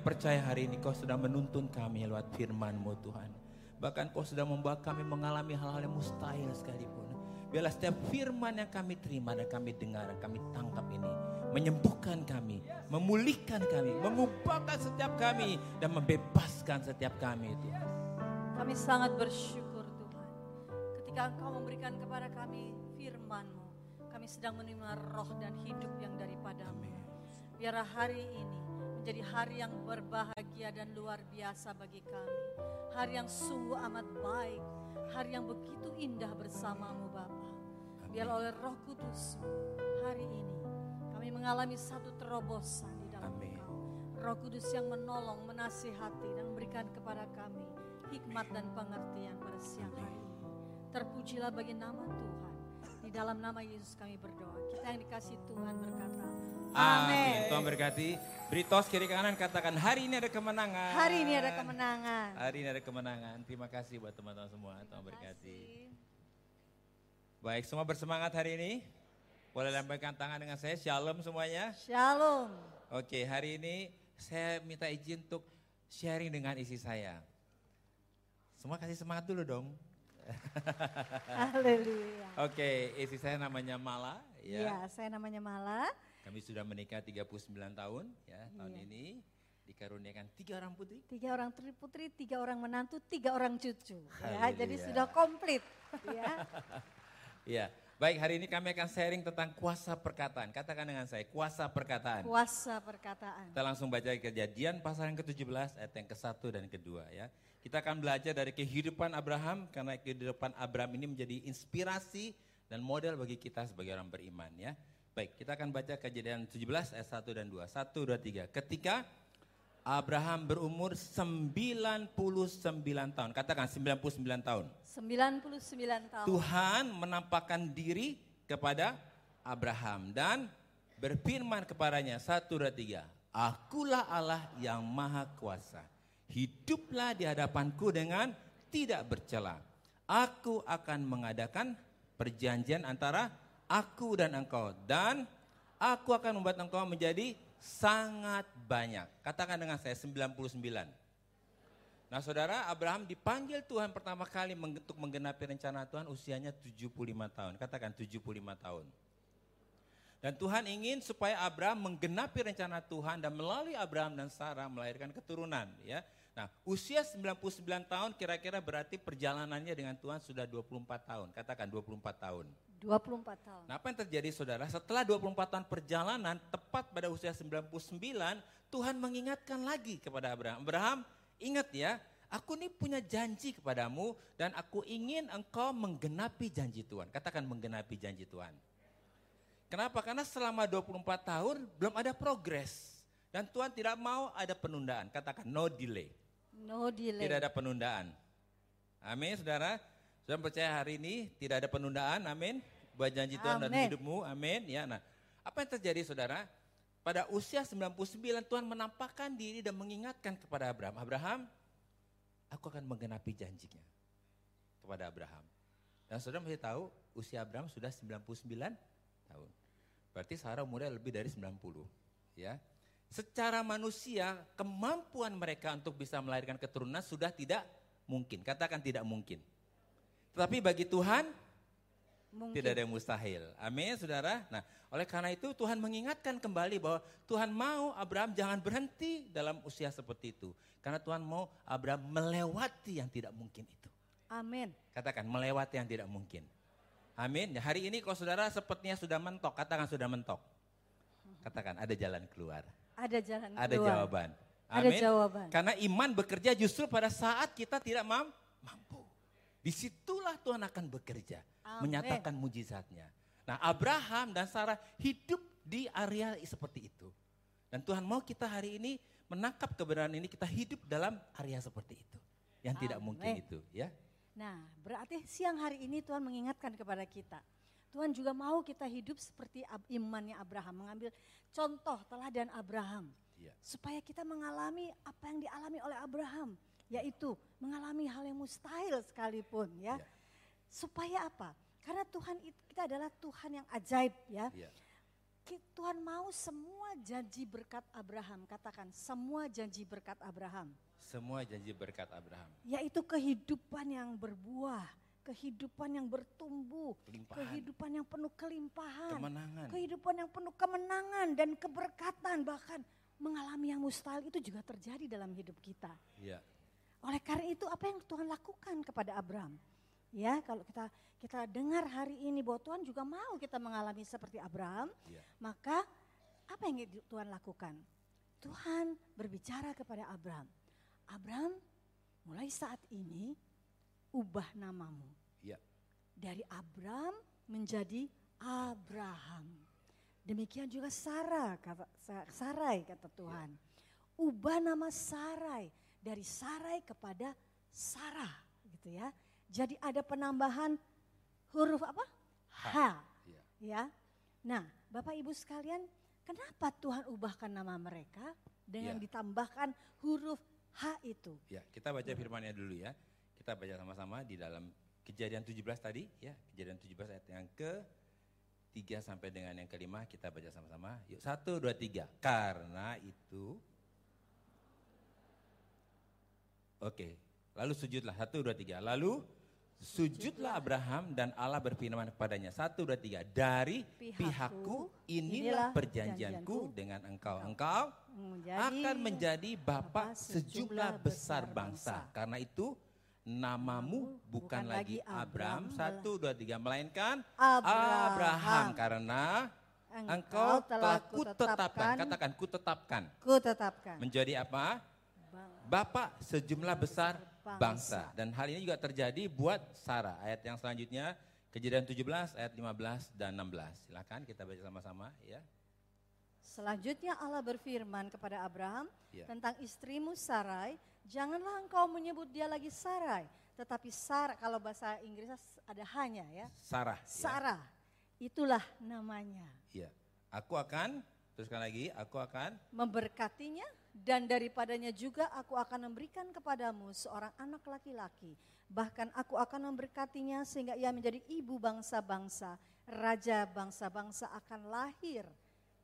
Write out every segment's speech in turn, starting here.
percaya hari ini kau sudah menuntun kami lewat firman-Mu Tuhan. Bahkan kau sudah membawa kami mengalami hal-hal yang mustahil sekalipun. Biarlah setiap firman yang kami terima dan kami dengar, kami tangkap ini. Menyembuhkan kami, memulihkan kami, mengubahkan setiap kami dan membebaskan setiap kami Tuhan. Kami sangat bersyukur Tuhan. Ketika Engkau memberikan kepada kami firman-Mu, kami sedang menerima roh dan hidup yang daripadamu. Biarlah hari ini menjadi hari yang berbahagia dan luar biasa bagi kami. Hari yang sungguh amat baik, hari yang begitu indah bersamamu Bapa. Biar oleh roh kudus hari ini kami mengalami satu terobosan di dalam Amin. Engkau. Roh kudus yang menolong, menasihati dan memberikan kepada kami hikmat dan pengertian pada siang hari ini. Terpujilah bagi nama Tuhan. Di dalam nama Yesus kami berdoa. Kita yang dikasih Tuhan berkata, Amin. Tuhan berkati. Britos kiri kanan katakan hari ini ada kemenangan. Hari ini ada kemenangan. Hari ini ada kemenangan. Terima kasih buat teman-teman semua. Tuhan berkati. Baik, semua bersemangat hari ini. Boleh lambaikan tangan dengan saya. Shalom semuanya. Shalom. Oke, hari ini saya minta izin untuk sharing dengan isi saya. Semua kasih semangat dulu dong. Haleluya. Oke, isi saya namanya Mala. Iya, Ya. saya namanya Mala. Kami sudah menikah 39 tahun ya tahun Iya. ini. Dikaruniakan tiga orang putri. Tiga orang tri- putri, tiga orang menantu, tiga orang cucu. Ya, jadi sudah komplit. Ya. Iya. Baik, hari ini kami akan sharing tentang kuasa perkataan. Katakan dengan saya, kuasa perkataan. Kuasa perkataan. Kita langsung baca kejadian pasal yang ke-17 ayat yang ke-1 dan kedua ya. Kita akan belajar dari kehidupan Abraham karena kehidupan Abraham ini menjadi inspirasi dan model bagi kita sebagai orang beriman ya. Baik, kita akan baca kejadian 17 ayat 1 dan 2. 1 2 3. Ketika Abraham berumur 99 tahun. Katakan 99 tahun. 99 tahun. Tuhan menampakkan diri kepada Abraham dan berfirman kepadanya satu dua tiga. Akulah Allah yang maha kuasa. Hiduplah di hadapanku dengan tidak bercela. Aku akan mengadakan perjanjian antara aku dan engkau. Dan aku akan membuat engkau menjadi sangat banyak. Katakan dengan saya 99. Nah saudara, Abraham dipanggil Tuhan pertama kali untuk menggenapi rencana Tuhan usianya 75 tahun. Katakan 75 tahun. Dan Tuhan ingin supaya Abraham menggenapi rencana Tuhan dan melalui Abraham dan Sarah melahirkan keturunan. ya. Nah usia 99 tahun kira-kira berarti perjalanannya dengan Tuhan sudah 24 tahun. Katakan 24 tahun. 24 tahun. Nah apa yang terjadi saudara? Setelah 24 tahun perjalanan, tepat pada usia 99, Tuhan mengingatkan lagi kepada Abraham. Abraham, Ingat ya, aku ini punya janji kepadamu dan aku ingin engkau menggenapi janji Tuhan. Katakan menggenapi janji Tuhan. Kenapa? Karena selama 24 tahun belum ada progres. Dan Tuhan tidak mau ada penundaan. Katakan no delay. No delay. Tidak ada penundaan. Amin saudara. Saudara percaya hari ini tidak ada penundaan. Amin. Buat janji Tuhan Amen. dalam hidupmu. Amin. Ya, nah, apa yang terjadi saudara? pada usia 99 Tuhan menampakkan diri dan mengingatkan kepada Abraham, Abraham, aku akan menggenapi janjinya kepada Abraham. Dan saudara masih tahu usia Abraham sudah 99 tahun. Berarti Sarah umurnya lebih dari 90. Ya. Secara manusia kemampuan mereka untuk bisa melahirkan keturunan sudah tidak mungkin. Katakan tidak mungkin. Tetapi bagi Tuhan Mungkin. Tidak ada yang mustahil. Amin, saudara. Nah, oleh karena itu Tuhan mengingatkan kembali bahwa Tuhan mau Abraham jangan berhenti dalam usia seperti itu. Karena Tuhan mau Abraham melewati yang tidak mungkin itu. Amin. Katakan melewati yang tidak mungkin. Amin. Ya, hari ini kalau saudara sepertinya sudah mentok, katakan sudah mentok. Katakan ada jalan keluar. Ada jalan keluar. Ada jawaban. Amin. Ada jawaban. Karena iman bekerja justru pada saat kita tidak mampu. Di situlah Tuhan akan bekerja. Amen. menyatakan mujizatnya. Nah Abraham dan Sarah hidup di area seperti itu. Dan Tuhan mau kita hari ini menangkap kebenaran ini, kita hidup dalam area seperti itu. Yang Amen. tidak mungkin itu ya. Nah berarti siang hari ini Tuhan mengingatkan kepada kita. Tuhan juga mau kita hidup seperti imannya Abraham, mengambil contoh teladan Abraham. Ya. Supaya kita mengalami apa yang dialami oleh Abraham, yaitu mengalami hal yang mustahil sekalipun ya. ya Supaya apa? Karena Tuhan kita adalah Tuhan yang ajaib ya. Yeah. Tuhan mau semua janji berkat Abraham, katakan semua janji berkat Abraham. Semua janji berkat Abraham. Yaitu kehidupan yang berbuah, kehidupan yang bertumbuh, kehidupan yang penuh kelimpahan, kemenangan. kehidupan yang penuh kemenangan dan keberkatan, bahkan mengalami yang mustahil itu juga terjadi dalam hidup kita. Ya. Oleh karena itu apa yang Tuhan lakukan kepada Abraham? Ya, kalau kita kita dengar hari ini bahwa Tuhan juga mau kita mengalami seperti Abraham, ya. maka apa yang Tuhan lakukan? Tuhan berbicara kepada Abraham. Abraham, mulai saat ini ubah namamu. Ya. Dari Abraham menjadi Abraham. Demikian juga Sarah kata Sarai kata Tuhan. Ya. Ubah nama Sarai dari Sarai kepada Sarah gitu ya. Jadi ada penambahan huruf apa? H. H. Ya. ya. Nah, Bapak Ibu sekalian, kenapa Tuhan ubahkan nama mereka dengan ya. ditambahkan huruf H itu? Ya, kita baca firman-Nya dulu ya. Kita baca sama-sama di dalam Kejadian 17 tadi ya, Kejadian 17 ayat yang ke 3 sampai dengan yang kelima kita baca sama-sama. Yuk, satu, dua, tiga. Karena itu, oke, lalu sujudlah. Satu, dua, tiga. Lalu Sujudlah Abraham dan Allah berfirman kepadanya. Satu, dua, tiga. Dari pihakku, inilah perjanjianku dengan engkau. Engkau akan menjadi bapak sejumlah besar bangsa. Karena itu namamu bukan, lagi Abraham. Satu, dua, tiga. Melainkan Abraham. Abraham. Karena engkau telah kutetapkan. Katakan kutetapkan. Kutetapkan. Menjadi apa? Bapak sejumlah besar bangsa. Dan hal ini juga terjadi buat Sarah. Ayat yang selanjutnya Kejadian 17 ayat 15 dan 16. Silakan kita baca sama-sama ya. Selanjutnya Allah berfirman kepada Abraham ya. tentang istrimu Sarai, janganlah engkau menyebut dia lagi Sarai, tetapi Sarah kalau bahasa Inggris ada hanya ya. Sarah. Ya. Sarah. Ya. Itulah namanya. Iya. Aku akan teruskan lagi, aku akan memberkatinya dan daripadanya juga aku akan memberikan kepadamu seorang anak laki-laki. Bahkan aku akan memberkatinya sehingga ia menjadi ibu bangsa-bangsa. Raja bangsa-bangsa akan lahir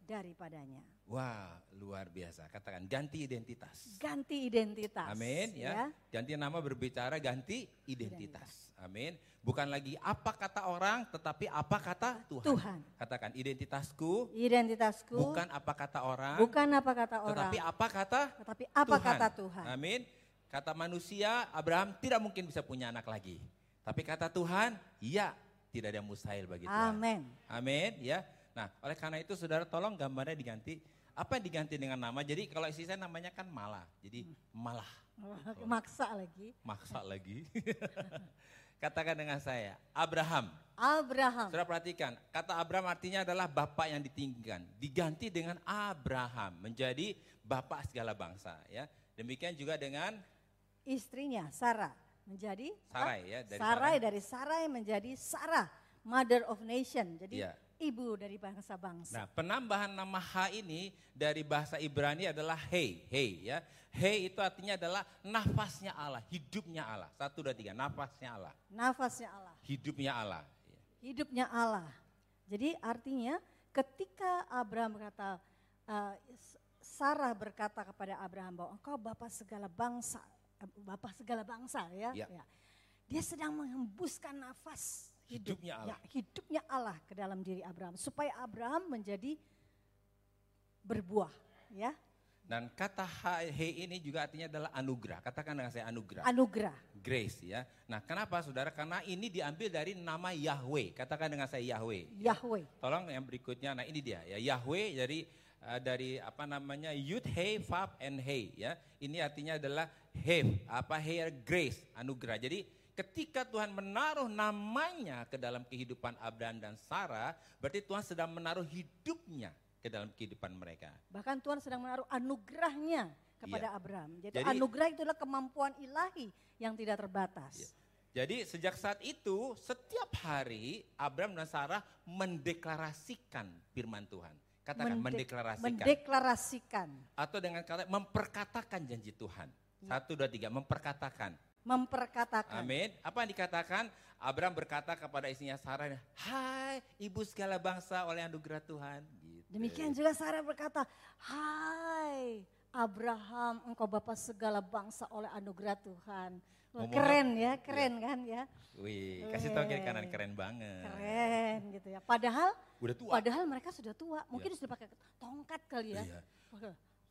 daripadanya. Wah, luar biasa. Katakan ganti identitas. Ganti identitas. Amin ya. Ganti nama berbicara ganti identitas. Amin. Bukan lagi apa kata orang tetapi apa kata Tuhan. Tuhan. Katakan identitasku Identitasku bukan apa kata orang bukan apa kata orang, tetapi apa kata tetapi apa Tuhan. kata Tuhan. Amin. Kata manusia Abraham tidak mungkin bisa punya anak lagi. Tapi kata Tuhan, ya tidak ada mustahil bagi Tuhan. Amin. Amin ya. Nah, oleh karena itu saudara tolong gambarnya diganti. Apa yang diganti dengan nama? Jadi kalau isi saya namanya kan malah. Jadi malah. Maksa lagi. Maksa lagi. Katakan dengan saya, Abraham. Abraham. Saudara perhatikan, kata Abraham artinya adalah bapak yang ditinggikan. Diganti dengan Abraham, menjadi bapak segala bangsa. ya. Demikian juga dengan Istrinya Sarah menjadi Sarai ya. Dari Sarai dari Sarai menjadi Sarah, mother of nation. Jadi Iya. Ibu dari bangsa-bangsa. Nah, penambahan nama H ini dari bahasa Ibrani adalah Hei, Hei ya. Hei itu artinya adalah nafasnya Allah, hidupnya Allah. Satu, dua, tiga, nafasnya Allah, Nafasnya Allah, hidupnya Allah. hidupnya Allah. Jadi artinya ketika Abraham berkata, eh, Sarah berkata kepada Abraham bahwa engkau bapak segala bangsa, eh, bapak segala bangsa ya. Ya. ya. Dia sedang menghembuskan nafas hidup, Hidupnya Allah. ya, hidupnya Allah ke dalam diri Abraham supaya Abraham menjadi berbuah ya Dan kata H- Hei ini juga artinya adalah anugerah. Katakan dengan saya anugerah. anugerah Grace ya. Nah kenapa saudara? Karena ini diambil dari nama Yahweh. Katakan dengan saya Yahweh. Yahweh Tolong yang berikutnya. Nah ini dia ya Yahweh dari uh, dari apa namanya Yud He Vav and He ya. Ini artinya adalah He apa He grace anugerah. Jadi ketika Tuhan menaruh namanya ke dalam kehidupan Abraham dan Sarah, berarti Tuhan sedang menaruh hidupnya ke dalam kehidupan mereka. bahkan Tuhan sedang menaruh anugerahnya kepada Iya. Abraham. Jadi, Jadi- anugerah itu adalah kemampuan ilahi yang tidak terbatas. Iya. Jadi sejak saat itu setiap hari Abraham dan Sarah mendeklarasikan firman Tuhan. Katakan Mendek- mendeklarasikan. Mendeklarasikan, Atau dengan kata memperkatakan janji Tuhan. Iya. Satu, dua, tiga, memperkatakan. Memperkatakan. Amin. Apa yang dikatakan? Abraham berkata kepada istrinya Sarah, Hai ibu segala bangsa oleh anugerah Tuhan. Gitu. Demikian juga Sarah berkata, Hai Abraham, engkau bapak segala bangsa oleh anugerah Tuhan. Ngomong- keren ya, keren kan ya. Wih, kasih tahu kiri kanan keren banget. Keren gitu ya. Padahal Udah tua. padahal mereka sudah tua. Mungkin sudah pakai tongkat kali ya. Iya.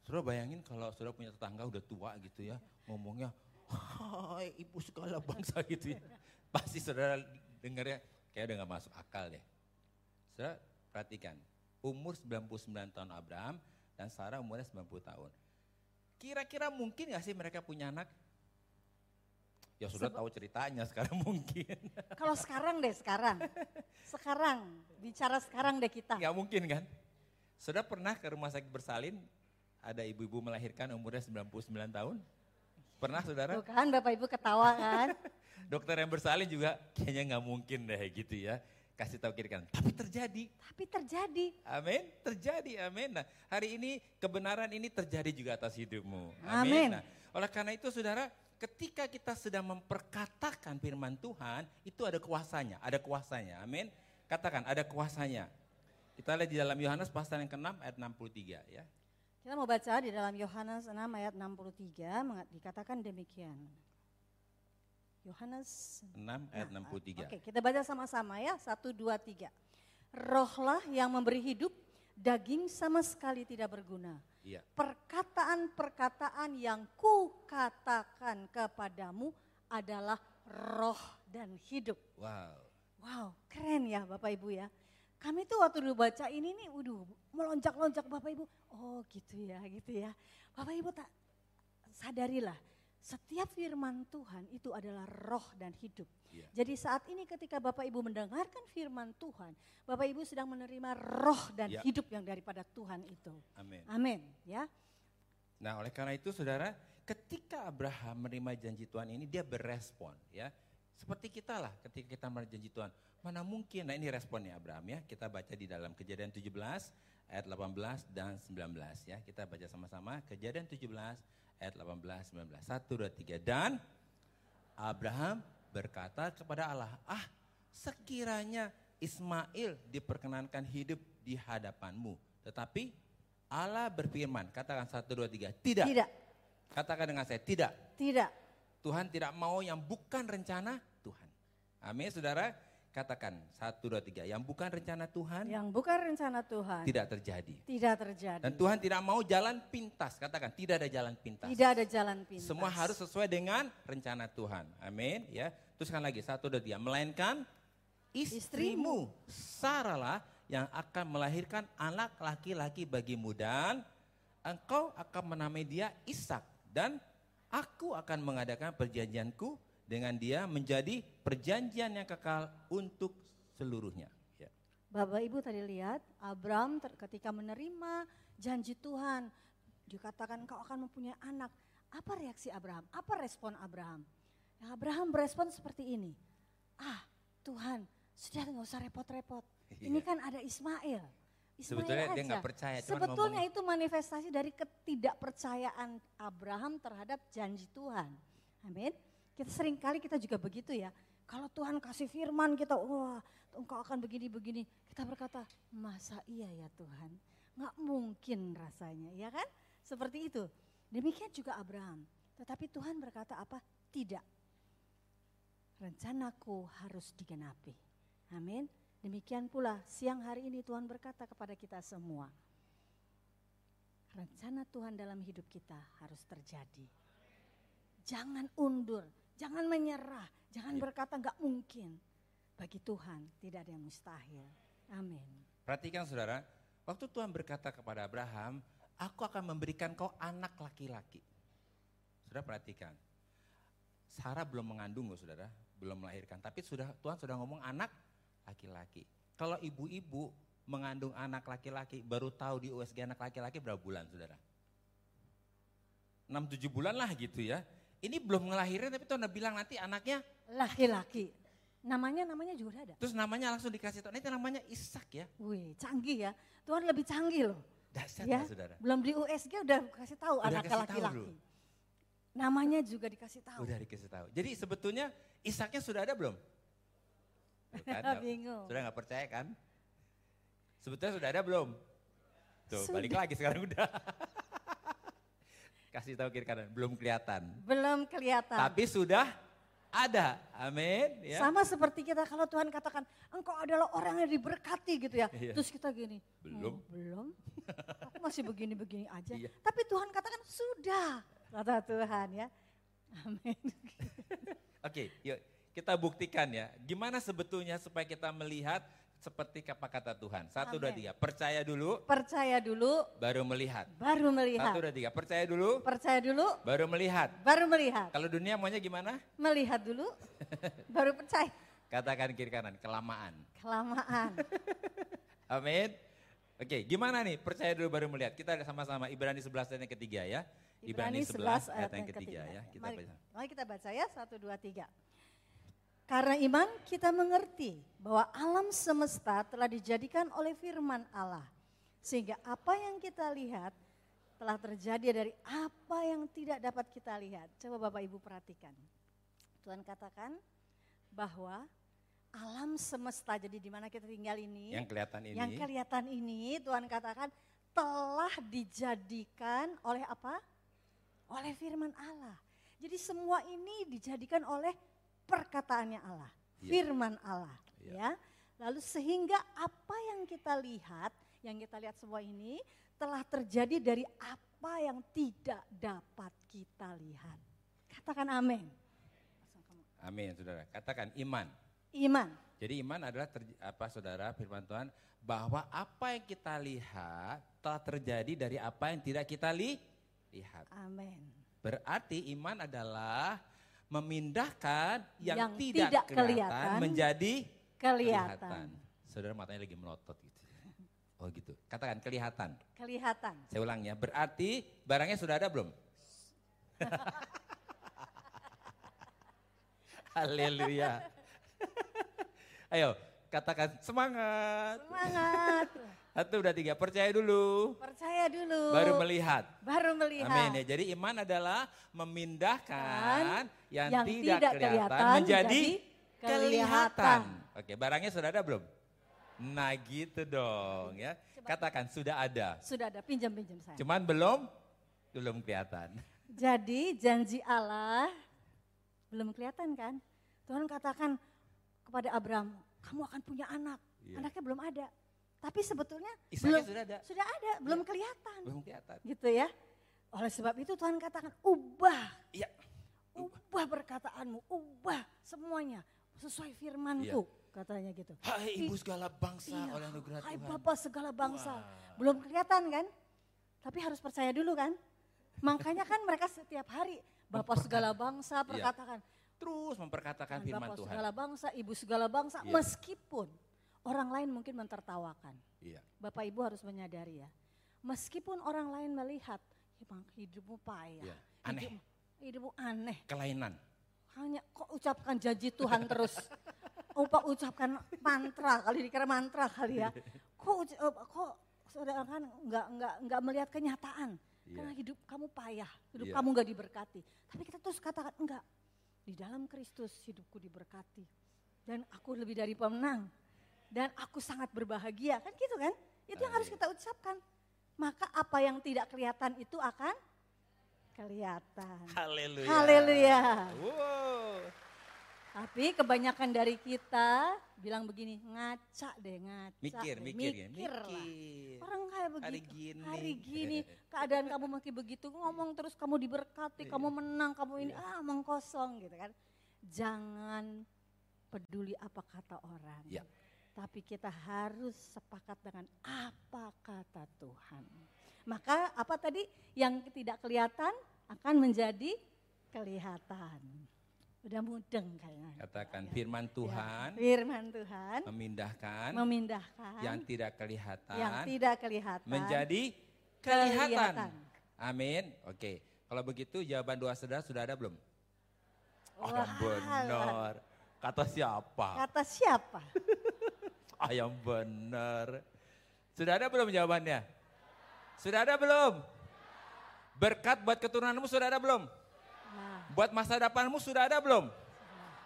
Saudara bayangin kalau saudara punya tetangga udah tua gitu ya, ngomongnya, hai ibu segala bangsa gitu ya. Pasti saudara dengarnya kayak udah gak masuk akal deh. Saudara perhatikan, umur 99 tahun Abraham dan Sarah umurnya 90 tahun. Kira-kira mungkin gak sih mereka punya anak? Ya sudah tahu ceritanya sekarang mungkin. Kalau sekarang deh, sekarang. Sekarang, bicara sekarang deh kita. Gak mungkin kan? Saudara pernah ke rumah sakit bersalin, ada ibu-ibu melahirkan umurnya 99 tahun? Pernah saudara? Tuh kan Bapak Ibu ketawa kan. Dokter yang bersalin juga kayaknya nggak mungkin deh gitu ya. Kasih tahu kiri kanan. Tapi terjadi. Tapi terjadi. Amin. Terjadi. Amin. Nah hari ini kebenaran ini terjadi juga atas hidupmu. Amin. Nah, oleh karena itu saudara ketika kita sedang memperkatakan firman Tuhan itu ada kuasanya. Ada kuasanya. Amin. Katakan ada kuasanya. Kita lihat di dalam Yohanes pasal yang ke-6 ayat 63 ya. Kita mau baca di dalam Yohanes 6 ayat 63 mengat- dikatakan demikian. Yohanes 6 ayat Nah, 63. Oke, kita baca sama-sama ya. Satu, dua, tiga. Rohlah yang memberi hidup, daging sama sekali tidak berguna. Iya. Perkataan-perkataan yang kukatakan kepadamu adalah roh dan hidup. Wow. Wow, keren ya Bapak Ibu ya. Kami tuh waktu dulu baca ini nih, waduh, melonjak-lonjak Bapak Ibu. Oh gitu ya, gitu ya. Bapak Ibu tak sadarilah, setiap firman Tuhan itu adalah roh dan hidup. Iya. Jadi saat ini ketika Bapak Ibu mendengarkan firman Tuhan, Bapak Ibu sedang menerima roh dan Ya. hidup yang daripada Tuhan itu. Amin. Amin ya. Nah, oleh karena itu Saudara, ketika Abraham menerima janji Tuhan ini dia berespon ya. Seperti kita lah ketika kita menerima janji Tuhan. Mana mungkin, nah ini responnya Abraham ya. Kita baca di dalam kejadian 17 ayat 18 dan 19 ya. Kita baca sama-sama kejadian 17 ayat 18 19. 1 2 3 dan Abraham berkata kepada Allah, "Ah, sekiranya Ismail diperkenankan hidup di hadapanmu, Tetapi Allah berfirman, katakan satu dua tiga, tidak. Tidak. Katakan dengan saya, tidak. Tidak. Tuhan tidak mau yang bukan rencana. Amin, saudara. Katakan satu dua tiga, yang bukan rencana Tuhan Yang bukan rencana Tuhan tidak terjadi. tidak terjadi. Dan Tuhan tidak mau jalan pintas. Katakan tidak ada jalan pintas. Tidak ada jalan pintas. Semua harus sesuai dengan rencana Tuhan. Amin. Ya. Teruskan lagi satu dua tiga. Melainkan istrimu Saralah yang akan melahirkan anak laki-laki bagimu dan engkau akan menamai dia Ishak dan aku akan mengadakan perjanjianku dengan dia menjadi perjanjian yang kekal untuk seluruhnya. Ya. Bapak Ibu tadi lihat Abraham ter- ketika menerima janji Tuhan dikatakan kau akan mempunyai anak. Apa reaksi Abraham? Apa respon Abraham? Ya, Abraham berespon seperti ini. Ah Tuhan sudah nggak usah repot-repot. Ini Iya. kan ada Ismail. Ismail Sebetulnya dia aja. nggak percaya, Sebetulnya ngomongnya. itu manifestasi dari ketidakpercayaan Abraham terhadap janji Tuhan. Amin. Kita sering kali kita juga begitu ya. Kalau Tuhan kasih firman kita, wah engkau akan begini-begini. Kita berkata, masa iya ya Tuhan? Nggak mungkin rasanya, ya kan? Seperti itu. Demikian juga Abraham. Tetapi Tuhan berkata apa? Tidak. Rencanaku harus digenapi. Amin. Demikian pula siang hari ini Tuhan berkata kepada kita semua. Rencana Tuhan dalam hidup kita harus terjadi. Jangan undur, jangan menyerah, jangan Ya. berkata nggak mungkin. Bagi Tuhan tidak ada yang mustahil. Amin. Perhatikan saudara, waktu Tuhan berkata kepada Abraham, aku akan memberikan kau anak laki-laki. Saudara perhatikan, Sarah belum mengandung loh saudara, belum melahirkan. Tapi sudah Tuhan sudah ngomong anak laki-laki. Kalau ibu-ibu mengandung anak laki-laki, baru tahu di USG anak laki-laki berapa bulan saudara? 6-7 bulan lah gitu ya. Ini belum ngelahirin tapi Tuhan udah bilang nanti anaknya, Laki-laki. Namanya namanya juga ada. terus namanya langsung dikasih tahu. Nanti namanya Ishak ya. Wih, canggih ya. Tuhan lebih canggih loh. Dahsyat Ya, saudara. belum di USG udah kasih tahu Udah tahu, laki-laki. Namanya juga dikasih tahu. Udah dikasih tahu. Jadi sebetulnya Ishaknya sudah ada belum? Kan, nggak- Bingung. Sudah nggak percaya kan? Sebetulnya sudah ada belum? Tuh balik Sudah. lagi sekarang udah. Kasih tahu kiri kanan, belum kelihatan. Belum kelihatan. Tapi sudah ada. Amin. Ya. Sama seperti kita kalau Tuhan katakan engkau adalah orang yang diberkati gitu ya. Iya. Terus kita gini. Belum. "Oh, belum. Aku masih begini-begini aja. Iya. Tapi Tuhan katakan sudah. Kata Tuhan ya. Amin. Oke, yuk kita buktikan ya. Gimana sebetulnya supaya kita melihat seperti apa kata Tuhan. Satu, dua, Amin. tiga. Percaya dulu, Percaya dulu baru melihat. baru melihat. Satu, dua, tiga. Percaya dulu, Percaya dulu baru melihat. baru melihat. Kalau dunia maunya gimana? Melihat dulu baru percaya. Katakan kiri kanan, kelamaan. Kelamaan. Amin. Oke, gimana nih? Percaya dulu baru melihat. Kita sama-sama Ibrani 11 ayat yang ketiga ya. Ibrani 11 ayat yang ketiga. ya. Kita mari, baca. mari kita baca ya, satu, dua, tiga. Karena iman kita mengerti bahwa alam semesta telah dijadikan oleh firman Allah. Sehingga apa yang kita lihat telah terjadi dari apa yang tidak dapat kita lihat. Coba Bapak Ibu perhatikan. Tuhan katakan bahwa alam semesta, jadi di mana kita tinggal ini. Yang kelihatan ini. Yang kelihatan ini Tuhan katakan telah dijadikan oleh apa? Oleh firman Allah. Jadi semua ini dijadikan oleh perkataannya Allah, Iya. firman Allah, Iya. ya. Lalu sehingga apa yang kita lihat, yang kita lihat semua ini telah terjadi dari apa yang tidak dapat kita lihat. Katakan amin. Amin, saudara. Katakan iman. Iman. Jadi iman adalah terj- apa saudara firman Tuhan bahwa apa yang kita lihat telah terjadi dari apa yang tidak kita li- lihat. Amin. Berarti iman adalah memindahkan yang, Yang tidak, tidak kelihatan, kelihatan, menjadi Kelihatan. Saudara matanya lagi melotot gitu. Oh gitu. Katakan kelihatan. Kelihatan. Saya ulang ya. Berarti barangnya sudah ada belum? Haleluya. Ayo, katakan semangat. Semangat. Satu udah tiga, percaya dulu. Percaya dulu. Baru melihat. Baru melihat. Amin ya. Jadi iman adalah memindahkan yang, yang tidak, tidak kelihatan, kelihatan menjadi menjadi kelihatan. kelihatan. Oke, barangnya sudah ada belum? Nah gitu dong ya. Katakan sudah ada. Sudah ada, pinjam-pinjam saya. Cuman belum, belum kelihatan. Jadi janji Allah belum kelihatan kan? Tuhan katakan kepada Abraham, kamu akan punya anak. Iya. Anaknya belum ada. Tapi sebetulnya Ishaknya belum sudah ada. sudah ada, belum kelihatan. Belum kelihatan. Gitu ya. Oleh sebab itu Tuhan katakan, ubah, Iya. ubah perkataanmu, ubah semuanya sesuai firmanku, katanya gitu. Hai ibu segala bangsa Iya, oleh anugerah hai Tuhan. Bapak segala bangsa. Wah. Belum kelihatan kan? Tapi harus percaya dulu kan? Makanya kan mereka setiap hari Bapak segala bangsa Iya. perkatakan. Terus memperkatakan "Kan firman Bapak Tuhan. segala bangsa, Ibu segala bangsa. Iya. Meskipun orang lain mungkin mentertawakan. Iya. Bapak Ibu harus menyadari ya. Meskipun orang lain melihat, hidupmu payah. Iya. Aneh. Hidupmu, hidupmu aneh. Kelainan. Hanya kok ucapkan janji Tuhan terus. Upa ucapkan mantra kali dikira mantra kali ya. Kok uca- eh, kok saudara kan nggak nggak nggak melihat kenyataan. Iya. Karena hidup kamu payah, hidup Iya. kamu nggak diberkati. Tapi kita terus katakan enggak. Di dalam Kristus hidupku diberkati. Dan aku lebih dari pemenang. Dan aku sangat berbahagia. Kan gitu kan? Itu yang harus kita ucapkan. Maka apa yang tidak kelihatan itu akan kelihatan. Haleluya. Haleluya. Wow. Tapi kebanyakan dari kita bilang begini, ngaca deh, ngaca. Mikir, deh, mikir ya. mikir lah. Mikir. Orang kayak begitu. Hari gini. Hari gini, keadaan kamu masih begitu, ngomong terus kamu diberkati, Iya. kamu menang, kamu ini, Iya. ah omong kosong gitu kan. Jangan peduli apa kata orang. Iya. Tapi kita harus sepakat dengan apa kata Tuhan. Maka apa tadi yang tidak kelihatan akan menjadi kelihatan. Udah mudeng kayaknya. Katakan Ya. firman Tuhan Firman Tuhan memindahkan memindahkan yang tidak kelihatan yang tidak kelihatan menjadi kelihatan. kelihatan. Amin. Oke. Kalau begitu jawaban doa saudara sudah ada belum? Oh, Wah, benar. Kata siapa? Kata siapa? Yang benar. Sudah ada belum jawabannya? Sudah ada belum? Berkat buat keturunanmu sudah ada belum? Buat masa depanmu sudah ada belum?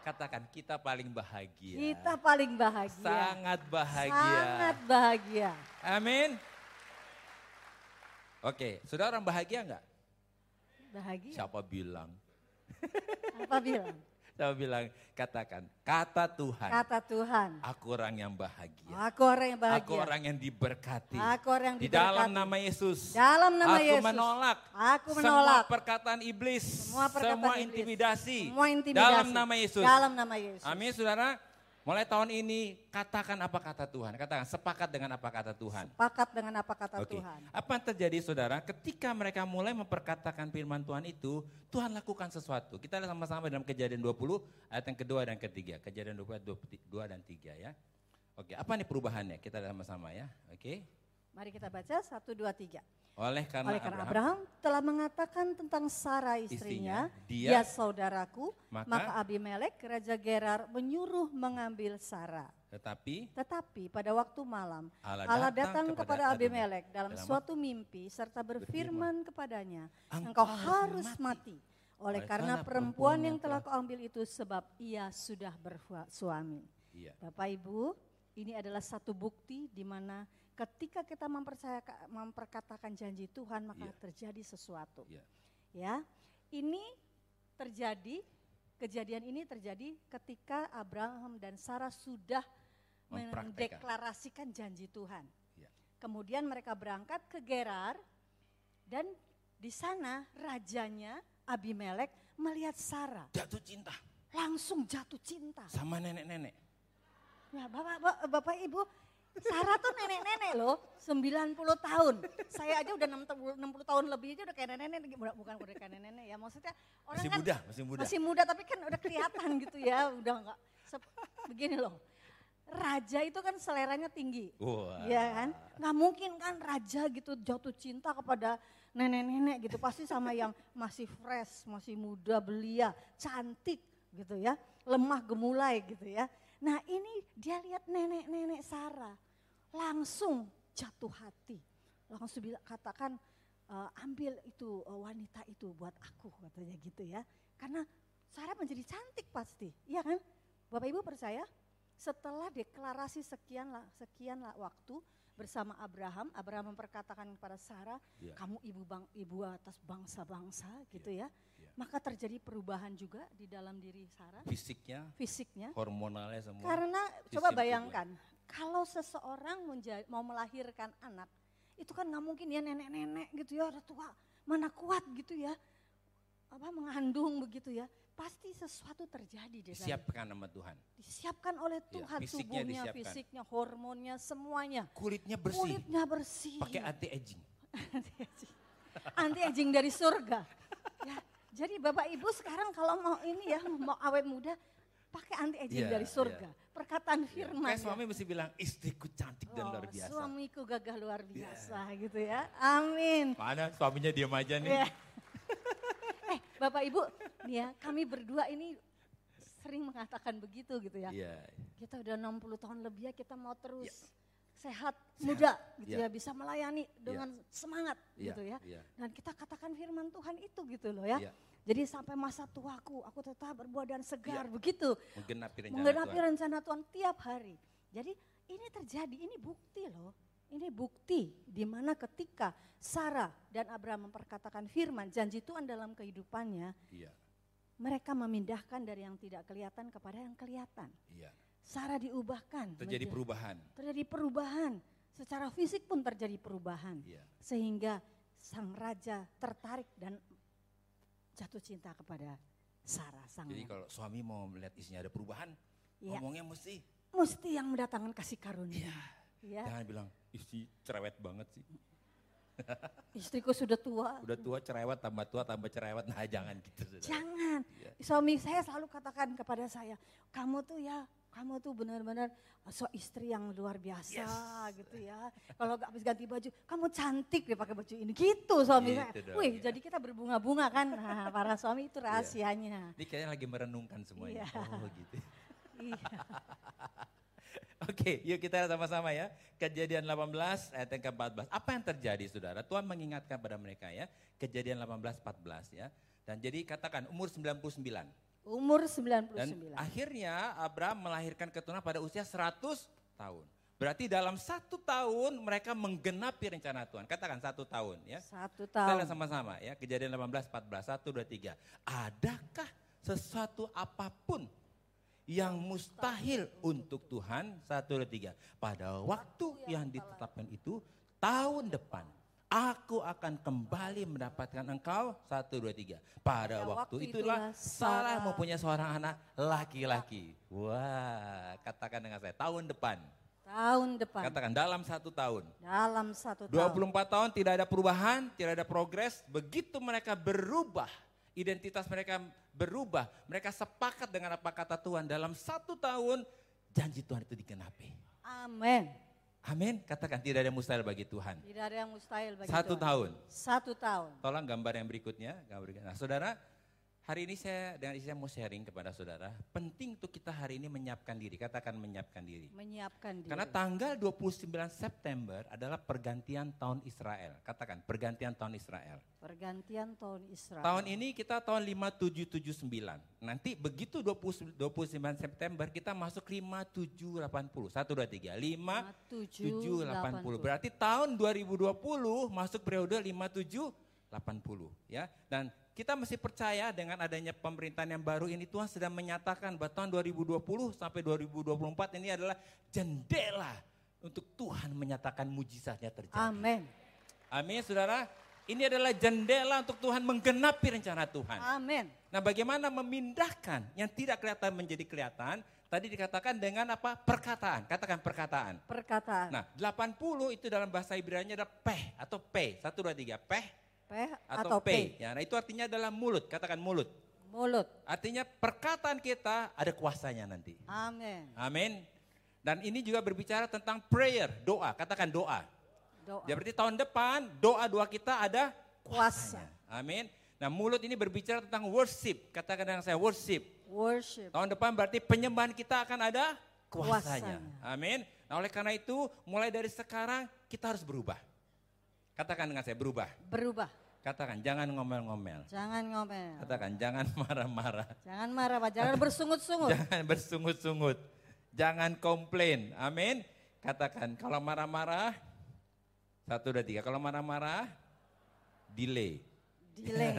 Katakan kita paling bahagia. kita paling bahagia. sangat bahagia. Sangat bahagia. Amin. Oke, saudara orang bahagia nggak? Bahagia. Siapa bilang? Apa bilang? Siapa bilang? Katakan, kata Tuhan. Kata Tuhan. Aku orang yang bahagia. Aku orang yang bahagia. Aku orang yang diberkati. Aku orang yang Di dalam diberkati. nama Yesus. Dalam nama aku Yesus. menolak. Aku Semua menolak. perkataan iblis. Semua perkataan semua iblis. intimidasi. Semua intimidasi. Dalam nama Yesus. Dalam nama Yesus. Amin saudara. Mulai tahun ini katakan apa kata Tuhan. Katakan sepakat dengan apa kata Tuhan. Pakat dengan apa kata Oke. Tuhan. Apa yang terjadi saudara? Ketika mereka mulai memperkatakan firman Tuhan itu, Tuhan lakukan sesuatu. Kita lihat sama-sama dalam kejadian 20 ayat yang kedua dan ketiga. Kejadian 20 ayat 2 dan 3 ya. Oke, apa nih perubahannya? Kita lihat sama-sama ya. Oke. Mari kita baca satu dua tiga. Oleh karena, Oleh karena Abraham, Abraham telah mengatakan tentang Sarah istrinya, Istrinya, dia- dia, saudaraku, Maka- maka, Abimelek raja Gerar menyuruh mengambil Sarah. tetapi Tetapi pada waktu malam Allah Allah, datang datang, kepada kepada Abimelek dalam dalam suatu mimpi serta berfirman kepadanya, Engkau harus harus mati. Oleh Oleh karena karena perempuan yang telah kau ambil itu sebab ia sudah bersuami. iya, Bapak Ibu, ini adalah satu bukti di mana ketika kita memperkatakan janji Tuhan maka Iya. terjadi sesuatu. Iya. Ya, ini terjadi kejadian ini terjadi ketika Abraham dan Sarah sudah mendeklarasikan janji Tuhan. Iya. Kemudian mereka berangkat ke Gerar dan di sana rajanya Abimelek melihat Sarah jatuh cinta langsung jatuh cinta. sama nenek-nenek. Ya, Bapak, Bapak, Bapak Ibu, Sarah tuh nenek-nenek loh, 90 tahun. Saya aja udah 60, 60 tahun lebih aja udah kayak nenek-nenek, bukan bukan udah kayak nenek-nenek ya. Maksudnya orang Masih kan muda, masih muda. masih muda tapi kan udah kelihatan gitu ya, udah enggak begini loh. Raja itu kan seleranya tinggi. Wah. Iya kan? Nggak mungkin kan raja gitu jatuh cinta kepada nenek-nenek gitu. Pasti sama yang masih fresh, masih muda, belia, cantik gitu ya. Lemah gemulai gitu ya. Nah ini dia lihat nenek-nenek Sarah. Langsung jatuh hati. Langsung bilang, katakan "Eh, ambil itu eh, wanita itu buat aku katanya gitu ya. Karena Sarah menjadi cantik pasti. Iya kan? Bapak Ibu percaya? setelah deklarasi sekian lah, sekian lah waktu bersama Abraham, Abraham memperkatakan kepada Sarah, Ya. kamu ibu bang, ibu atas bangsa-bangsa gitu ya. ya. Maka terjadi perubahan juga di dalam diri Sarah, Fisiknya, fisiknya. hormonalnya semua. Karena coba tubuh. bayangkan, kalau seseorang menja- mau melahirkan anak, itu kan nggak mungkin ya nenek-nenek gitu ya, udah tua, mana kuat gitu ya, apa mengandung begitu ya, pasti sesuatu terjadi di Disiapkan sama Tuhan. disiapkan oleh Tuhan fisiknya tubuhnya, disiapkan. fisiknya, hormonnya, semuanya. Kulitnya bersih, Kulitnya bersih. pakai anti aging. Anti aging dari surga. Ya, jadi Bapak Ibu sekarang kalau mau ini ya, mau awet muda, pakai anti aging Iya, dari surga. Perkataan firman. Kayak ya. suami mesti bilang istriku cantik dan Oh, luar biasa. Suamiku gagah luar biasa gitu ya. Amin. Mana suaminya diam aja nih. Ya. eh Bapak Ibu, nih ya kami berdua ini sering mengatakan begitu gitu ya. Iya. Kita udah 60 tahun lebih ya kita mau terus sehat, muda gitu Ya. ya, bisa melayani dengan semangat Iya, gitu ya. iya. Dan kita katakan firman Tuhan itu gitu loh ya. Iya. Jadi sampai masa tuaku aku tetap berbuah dan segar Iya. begitu. Menggenapi rencana Menggenapi Tuhan. rencana Tuhan tiap hari. Jadi ini terjadi, ini bukti loh. Ini bukti di mana ketika Sarah dan Abraham memperkatakan firman janji Tuhan dalam kehidupannya, Iya, mereka memindahkan dari yang tidak kelihatan kepada yang kelihatan. iya. Sarah diubahkan. Terjadi menjadi- perubahan. terjadi perubahan. Secara fisik pun terjadi perubahan. Iya. Sehingga sang raja tertarik dan jatuh cinta kepada Sarah sang Jadi kalau suami mau melihat istrinya ada perubahan, Iya. ngomongnya mesti mesti yang mendatangkan kasih karunia. Ya. jangan bilang istri cerewet banget sih. Istriku sudah tua. Udah tua cerewet, tambah tua, tambah cerewet. Nah jangan gitu. Jangan. Iya. Suami saya selalu katakan kepada saya, kamu tuh ya, kamu tuh benar-benar so istri yang luar biasa gitu ya. Kalau gak habis ganti baju, kamu cantik deh pakai baju ini. Gitu suami Gitu saya. dong, Wih, ya. jadi kita berbunga-bunga kan. Nah, para suami itu rahasianya. Ini kayaknya lagi merenungkan semuanya. Iya. Oh gitu. Iya. Oke, yuk kita sama-sama ya. Kejadian 18 ayat yang ke-14. Apa yang terjadi saudara? Tuhan mengingatkan pada mereka ya. Kejadian 18, 14 ya. Dan jadi katakan umur 99. Umur Dan 99. akhirnya Abraham melahirkan keturunan pada usia 100 tahun. Berarti dalam satu tahun mereka menggenapi rencana Tuhan. Katakan satu tahun ya. Satu Kita tahun. sama-sama ya. Kejadian 18, 14, 1, 2, 3. Adakah sesuatu apa pun yang mustahil untuk Tuhan? 1, 2, 3. Pada waktu yang ditetapkan itu, tahun depan. Aku akan kembali mendapatkan engkau. 1, 2, 3. Pada waktu itulah Sarah mempunyai seorang anak laki-laki. Wah, katakan dengan saya, tahun depan. Tahun depan. Katakan dalam satu tahun. Dalam satu 24 tahun. tahun tidak ada perubahan, tidak ada progres. Begitu mereka berubah, identitas mereka berubah. Mereka sepakat dengan apa kata Tuhan. Dalam satu tahun, janji Tuhan itu digenapi. Amin. Amin. Katakan tidak ada yang mustahil bagi Tuhan. Tidak ada yang mustahil bagi Satu Tuhan. tahun. Satu tahun. Tolong gambar yang berikutnya. gambar berikutnya. Nah saudara, hari ini saya dengan istri saya mau sharing kepada saudara. Penting untuk kita hari ini menyiapkan diri. Katakan menyiapkan diri. Menyiapkan diri. Karena tanggal 29 September adalah pergantian tahun Israel. Katakan pergantian tahun Israel. Pergantian tahun Israel. Tahun ini kita tahun 5779. Nanti begitu 20, 29 September kita masuk 5780. 1, 2, 3. 5780. 5780. Berarti tahun 2020 masuk periode 5780. Ya. Dan kita mesti percaya dengan adanya pemerintahan yang baru ini Tuhan sedang menyatakan bahwa tahun 2020 sampai 2024 ini adalah jendela untuk Tuhan menyatakan mujizatnya terjadi. Amin. Amin saudara. Ini adalah jendela untuk Tuhan menggenapi rencana Tuhan. Amin. Nah bagaimana memindahkan yang tidak kelihatan menjadi kelihatan. Tadi dikatakan dengan apa? Perkataan. Katakan perkataan. Perkataan. Nah 80 itu dalam bahasa Ibrani adalah peh atau pe. Satu, dua, tiga. Peh P atau, atau pe. P. Ya, nah itu artinya adalah mulut. Katakan mulut. Mulut. Artinya perkataan kita ada kuasanya nanti. Amin. Amin. Dan ini juga berbicara tentang prayer, doa. Katakan doa. Doa. Ya berarti tahun depan doa-doa kita ada Kuasa. kuasanya. Amin. Nah mulut ini berbicara tentang worship. Katakan dengan saya worship. Worship. Tahun depan berarti penyembahan kita akan ada kuasanya. Kuasanya. Amin. Nah oleh karena itu mulai dari sekarang kita harus berubah. Katakan dengan saya berubah. Berubah. Katakan jangan ngomel-ngomel. Jangan ngomel. Katakan jangan marah-marah. Jangan marah Pak. Jangan bersungut-sungut. Jangan bersungut-sungut. Jangan komplain. Amin. Katakan kalau marah-marah, satu dua tiga. Kalau marah-marah, delay. Delay.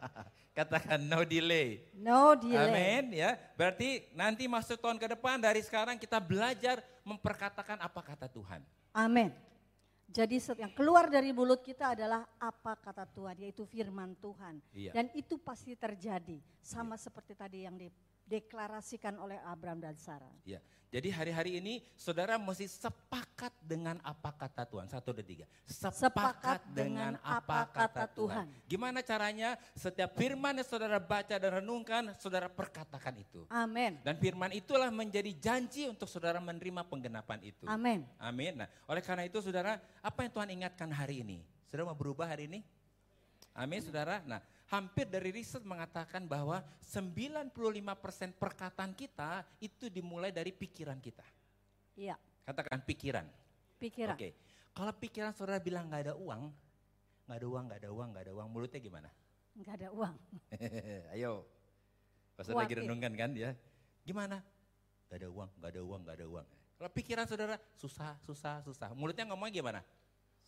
Katakan no delay. No delay. Amin ya. Berarti nanti masuk tahun ke depan dari sekarang kita belajar memperkatakan apa kata Tuhan. Amin. Jadi yang keluar dari mulut kita adalah apa kata Tuhan, yaitu firman Tuhan. Iya. Dan itu pasti terjadi, sama seperti tadi yang dideklarasikan oleh Abraham dan Sarah. Ya. Jadi hari-hari ini saudara mesti sepakat dengan apa kata Tuhan. Satu dan tiga. Sepakat, Sepakat dengan dengan apa kata kata Tuhan. Tuhan. Gimana caranya? Setiap firman yang saudara baca dan renungkan, saudara perkatakan itu. Amin. Dan firman itulah menjadi janji untuk saudara menerima penggenapan itu. Amin. Amin. Nah, oleh karena itu saudara, apa yang Tuhan ingatkan hari ini? Saudara mau berubah hari ini? Amin, saudara. Nah, hampir dari riset mengatakan bahwa 95% perkataan kita itu dimulai dari pikiran kita. Iya, Katakan pikiran. pikiran. Oke. Kalau pikiran saudara bilang nggak ada uang, nggak ada uang, nggak ada uang, nggak ada uang, mulutnya gimana? Enggak ada uang. Ayo. Pas lagi renungkan kan ya. Gimana? Gak ada uang, gak ada uang, gak ada uang. Kalau pikiran saudara susah, susah, susah. Mulutnya ngomong gimana?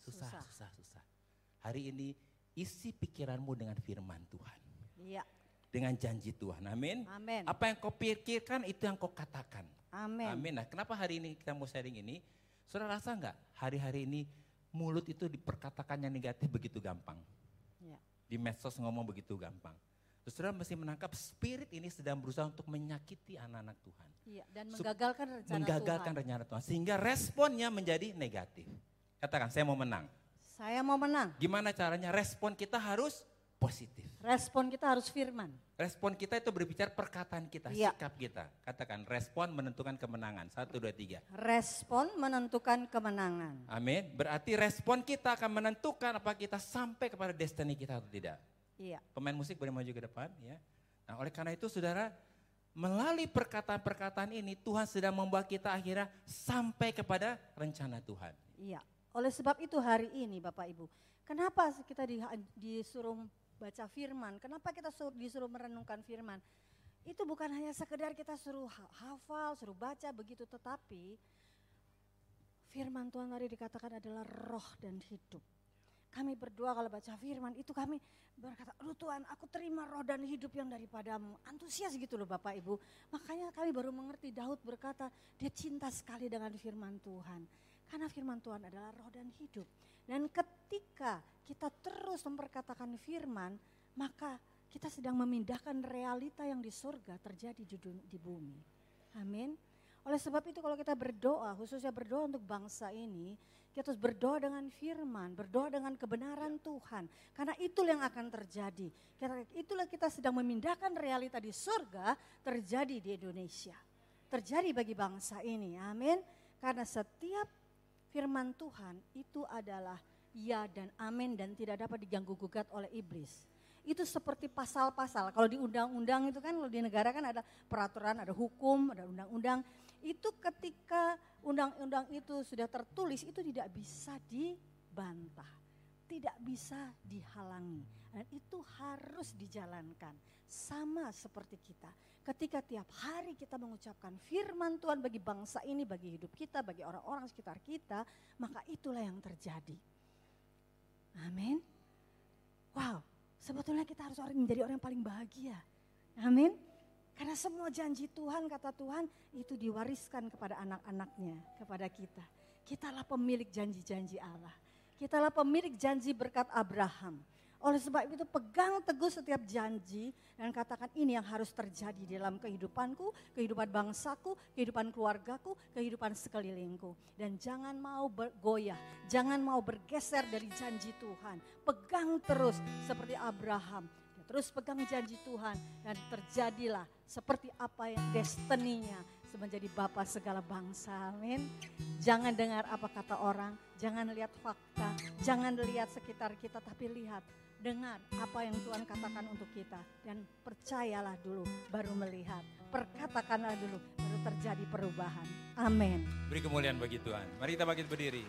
Susah, Susah. susah, susah. Hari ini isi pikiranmu dengan firman Tuhan. Iya, Dengan janji Tuhan. Amin. amin. Apa yang kau pikirkan itu yang kau katakan. Amin. Amin. Nah kenapa hari ini kita mau sharing ini? Saudara rasa nggak hari-hari ini mulut itu diperkatakan yang negatif begitu gampang? Iya. Di medsos ngomong begitu gampang. Terus saudara mesti menangkap spirit ini sedang berusaha untuk menyakiti anak-anak Tuhan. Iya, dan menggagalkan rencana Menggagalkan Tuhan. rencana Tuhan. Sehingga responnya menjadi negatif. Katakan saya mau menang. Saya mau menang. Gimana caranya? Respon kita harus positif. Respon kita harus firman. Respon kita itu berbicara perkataan kita, Iya. sikap kita. Katakan respon menentukan kemenangan. Satu, dua, tiga. Respon menentukan kemenangan. Amin. Berarti respon kita akan menentukan apa kita sampai kepada destiny kita atau tidak. Iya, Pemain musik boleh maju ke depan ya. Nah oleh karena itu saudara, melalui perkataan-perkataan ini Tuhan sedang membawa kita akhirnya sampai kepada rencana Tuhan. iya. Oleh sebab itu hari ini Bapak Ibu, kenapa kita di- disuruh baca firman? Kenapa kita sur- disuruh merenungkan firman? Itu bukan hanya sekedar kita suruh ha- hafal, suruh baca begitu, tetapi firman Tuhan tadi dikatakan adalah roh dan hidup. Kami berdoa kalau baca firman itu kami berkata, aduh Tuhan aku terima roh dan hidup yang daripadamu. Antusias gitu loh Bapak Ibu. Makanya kami baru mengerti Daud berkata dia cinta sekali dengan firman Tuhan. Karena firman Tuhan adalah roh dan hidup. Dan ketika kita terus memperkatakan firman, maka kita sedang memindahkan realita yang di surga terjadi di, bumi. Amin. Oleh sebab itu kalau kita berdoa, khususnya berdoa untuk bangsa ini, kita harus berdoa dengan firman, berdoa dengan kebenaran Tuhan. Karena itulah yang akan terjadi. Karena itulah kita sedang memindahkan realita di surga terjadi di Indonesia. Terjadi bagi bangsa ini, amin. Karena setiap firman Tuhan itu adalah ya dan amin dan tidak dapat diganggu gugat oleh iblis. Itu seperti pasal-pasal. Kalau di undang-undang itu kan, kalau di negara kan ada peraturan, ada hukum, ada undang-undang. Itu ketika undang-undang itu sudah tertulis, itu tidak bisa dibantah. Tidak bisa dihalangi. Dan itu harus dijalankan. Sama seperti kita. Ketika tiap hari kita mengucapkan firman Tuhan bagi bangsa ini, bagi hidup kita, bagi orang-orang sekitar kita, maka itulah yang terjadi. Amin. Wow, sebetulnya kita harus orang menjadi orang yang paling bahagia. Amin. Karena semua janji Tuhan, kata Tuhan, itu diwariskan kepada anak-anaknya, kepada kita. Kitalah pemilik janji-janji Allah. Kitalah pemilik janji berkat Abraham. Oleh sebab itu pegang teguh setiap janji dan katakan ini yang harus terjadi dalam kehidupanku, kehidupan bangsaku, kehidupan keluargaku, kehidupan sekelilingku. Dan jangan mau bergoyah, jangan mau bergeser dari janji Tuhan. Pegang terus seperti Abraham. Terus pegang janji Tuhan dan terjadilah seperti apa yang destininya menjadi Bapa segala bangsa. Amin. Jangan dengar apa kata orang, jangan lihat fakta, jangan lihat sekitar kita, tapi lihat, dengar apa yang Tuhan katakan untuk kita. Dan percayalah dulu, baru melihat. Perkatakanlah dulu, baru terjadi perubahan. Amin. Beri kemuliaan bagi Tuhan. Mari kita bangkit berdiri.